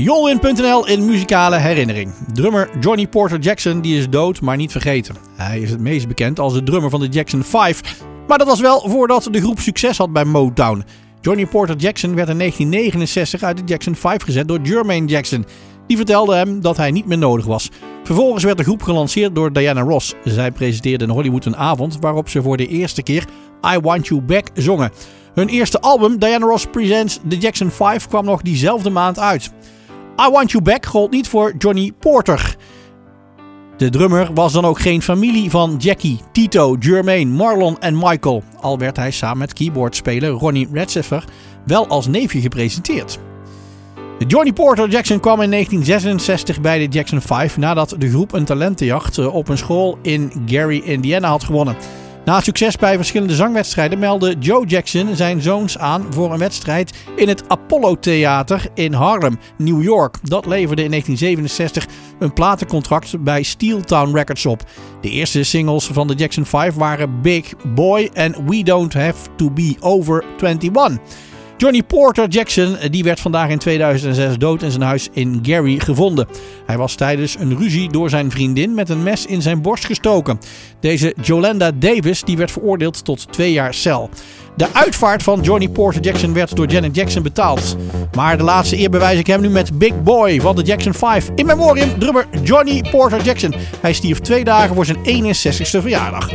Jolwin.nl in muzikale herinnering. Drummer Johnny Porter Jackson die is dood, maar niet vergeten. Hij is het meest bekend als de drummer van de Jackson 5. Maar dat was wel voordat de groep succes had bij Motown. Johnny Porter Jackson werd in 1969 uit de Jackson 5 gezet door Jermaine Jackson. Die vertelde hem dat hij niet meer nodig was. Vervolgens werd de groep gelanceerd door Diana Ross. Zij presenteerde in Hollywood een avond waarop ze voor de eerste keer I Want You Back zongen. Hun eerste album, Diana Ross Presents The Jackson 5, kwam nog diezelfde maand uit. I Want You Back gold niet voor Johnny Porter. De drummer was dan ook geen familie van Jackie, Tito, Jermaine, Marlon en Michael. Al werd hij samen met keyboardspeler Ronnie Redseffer wel als neefje gepresenteerd. Johnny Porter Jackson kwam in 1966 bij de Jackson 5 nadat de groep een talentenjacht eh, op een school in Gary, Indiana had gewonnen. Na succes bij verschillende zangwedstrijden meldde Joe Jackson zijn zoons aan voor een wedstrijd in het Apollo Theater in Harlem, New York. Dat leverde in 1967 een platencontract bij Steeltown Records op. De eerste singles van de Jackson 5 waren Big Boy en We Don't Have to Be Over 21. Johnny Porter Jackson die werd vandaag in 2006 dood in zijn huis in Gary gevonden. Hij was tijdens een ruzie door zijn vriendin met een mes in zijn borst gestoken. Deze Jolanda Davis die werd veroordeeld tot twee jaar cel. De uitvaart van Johnny Porter Jackson werd door Janet Jackson betaald. Maar de laatste eer bewijs ik hem nu met Big Boy van de Jackson 5. In memoriam drummer Johnny Porter Jackson. Hij stierf twee dagen voor zijn 61ste verjaardag.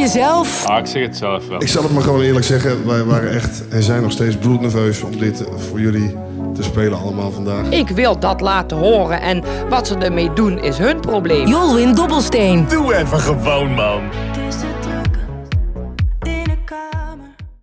Jezelf. Ah, ik zeg het zelf wel. Ik zal het maar gewoon eerlijk zeggen. Wij waren echt en zijn nog steeds bloednerveus om dit voor jullie te spelen allemaal vandaag. Ik wil dat laten horen en wat ze ermee doen is hun probleem. Jolwin Dobbelsteen. Doe even gewoon, man.